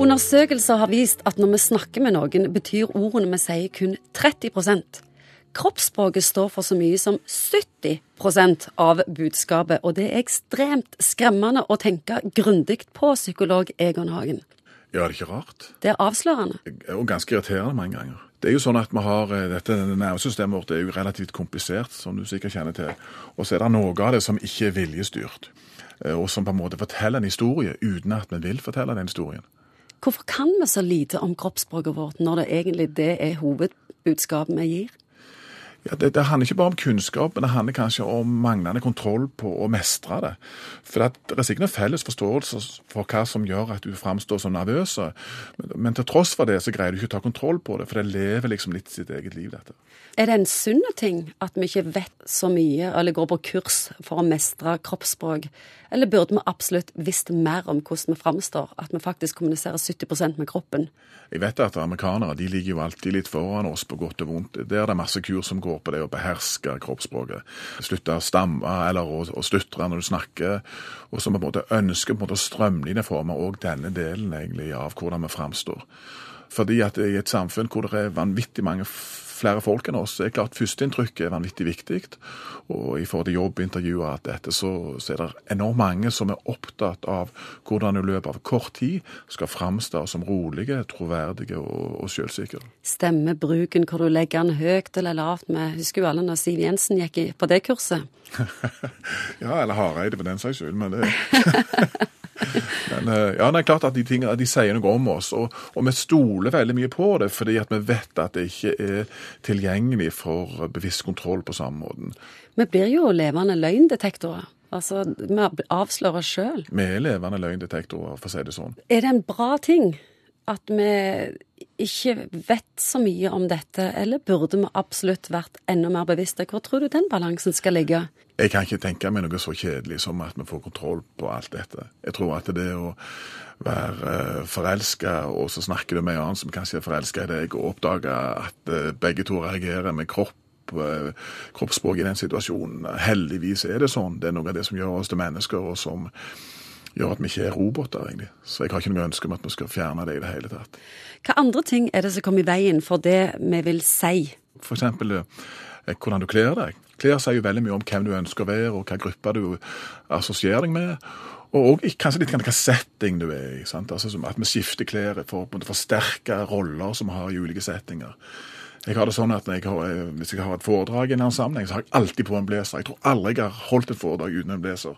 Undersøkelser har vist at når vi snakker med noen, betyr ordene vi sier kun 30% Kroppsspråket står for så mye som 70% av budskapet, og det er ekstremt skremmende å tenke grundig på, psykolog Egon Hagen. Ja, det er ikke rart. Det er avslørende. Og ganske irriterende mange ganger. Det er jo sånn at vi har, eh, dette Nervesystemet vårt er jo relativt komplisert, som du sikkert kjenner til. Og så er det noe av det som ikke er viljestyrt, eh, og som på en måte forteller en historie uten at vi vil fortelle den historien. Hvorfor kan vi så lite om kroppsspråket vårt, når det egentlig det er hovedbudskapet vi gir? Ja, det, det, handler ikke bare om kunnskap, men det handler kanskje om manglende kontroll på å mestre det. For det er sikkert en felles forståelse for hva som gjør at du framstår så nervøs, men, men, til tross for det så greier du ikke å ta kontroll på det, for det lever liksom litt sitt eget liv, dette. Er det en sunn ting at vi ikke vet så mye, eller går på kurs for å mestre kroppsspråk? Eller burde vi absolutt visst mer om hvordan vi framstår, at vi faktisk kommuniserer 70% med kroppen? Jeg vet at amerikanere de ligger jo alltid litt foran oss på godt og vondt. Der er det masse kurs som går på det å beherske kroppsspråket. Slutte å stamme eller å, å stutre når du snakker. Og som på en måte ønsker på en måte å strømlinjeforme òg denne delen egentlig av hvordan vi framstår. Fordi at i et samfunn hvor det er vanvittig mange flere folk enn oss. Det er klart Førsteinntrykket er vanvittig viktig. Og i forhold til jobbintervjuer og alt dette, så, så, er det enormt mange som er opptatt av hvordan du i løpet av kort tid skal framstå som rolige, troverdige og, og selvsikre. Stemmebruken, hvor du legger den høyt eller lavt. Vi husker jo alle når Siv Jensen gikk på det kurset. ja, eller Hareide for den saks skyld, men det Men eh, ja, det er klart at de tingene de sier noe om oss, og, og, vi stoler veldig mye på det fordi at vi vet at det ikke er tilgjengelig for bevisst kontroll på samme måten. Vi blir jo levende løgndetektorer. Altså, Vi avslører sjøl. Vi er levende løgndetektorer, for å si det sånn. Er det en bra ting at vi ikke vet så mye om dette, eller burde vi absolutt vært enda mer bevisste? Hvor tror du den balansen skal ligge? Jeg kan ikke tenke meg noe så kjedelig som at vi får kontroll på alt dette. Jeg tror at det å være eh, forelska, og så snakker du med en annen som kanskje er forelska i deg, og oppdage at eh, begge to reagerer med kropp eh, kroppsspråk i den situasjonen. Heldigvis er det sånn. Det er noe av det som gjør oss til mennesker, og som gjør at vi ikke er roboter, egentlig. Så jeg har ikke noe ønske om at vi skal fjerne det i det hele tatt. Hva andre ting er det som kommer i veien for det vi vil si? For eksempel hvordan du kler deg. Klær sier jo veldig mye om hvem du ønsker å være, og hva gruppe du assosierer deg med. Og, kanskje litt hva setting du er i. Altså At vi skifter klær for å forsterke roller som vi har i ulike settinger. Jeg har det sånn at jeg har, eh, Hvis jeg har et foredrag i en annen sammenheng, så har jeg alltid på en blazer. Jeg tror aldri jeg har holdt et foredrag uten en blazer.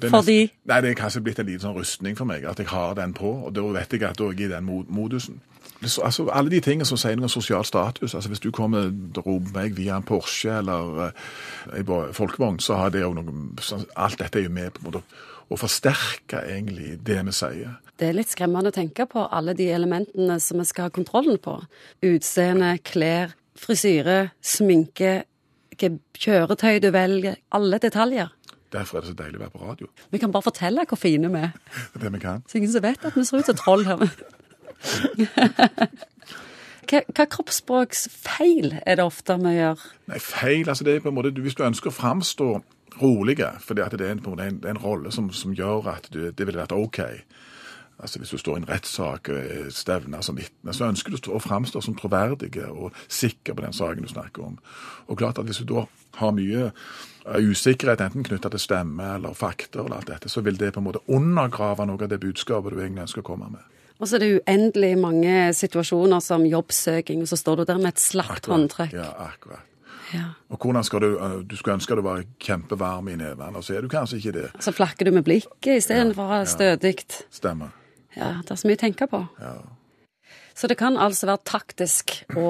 Fordi? Nei, Det er kanskje blitt en liten sånn rustning for meg, at jeg har den på. og Da vet jeg at jeg er i den modusen. Altså, alle de tingene som sier noe om sosial status. altså Hvis du kommer roper meg via en Porsche eller uh, en folkevogn, så har det jo noe Alt dette er jo med på en måte å forsterke egentlig det vi sier. Det er litt skremmende å tenke på alle de elementene som vi skal ha kontrollen på. Utseende, klær, frisyre, sminke, hvilket kjøretøy du velger. Alle detaljer. Derfor er det så deilig å være på radio. Vi kan bare fortelle hvor fine vi er. Det er det vi kan. Så ingen som vet at vi ser ut som troll her. hva, hva kroppsspråksfeil er det ofte vi gjør? Nei, Feil altså det er på en måte, Hvis du ønsker å framstå rolige, fordi at det er en, en, en rolle som, som, gjør at du, det ville vært OK Altså Hvis du står i en rettssak og stevner som vitne, så ønsker du å framstå som troverdig og sikker på den saken du snakker om. Og klart at Hvis du da har mye usikkerhet, enten knytta til stemme eller fakta, eller alt dette, så vil det på en måte undergrave noe av det budskapet du egentlig ønsker å komme med. Og så er det uendelig mange situasjoner som jobbsøking, og så står du der med et slapt håndtrykk. Ja, akkurat. Ja. Og hvordan skal du eh, Du skulle ønske du var kjempevarm i nevene, og så er du kanskje ikke det. Så flakker du med blikket istedenfor ja, ja. stødig. Stemmer. Ja, det er så mye å tenke på. Ja. Så det kan altså være taktisk å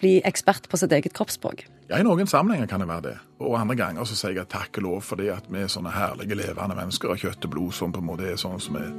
bli ekspert på sitt eget kroppsspråk? Ja, I noen sammenhenger kan det være det. Og andre ganger så sier jeg takk og lov fordi at vi er sånne herlige, levende mennesker av kjøtt og blod som på en måte er sånn som er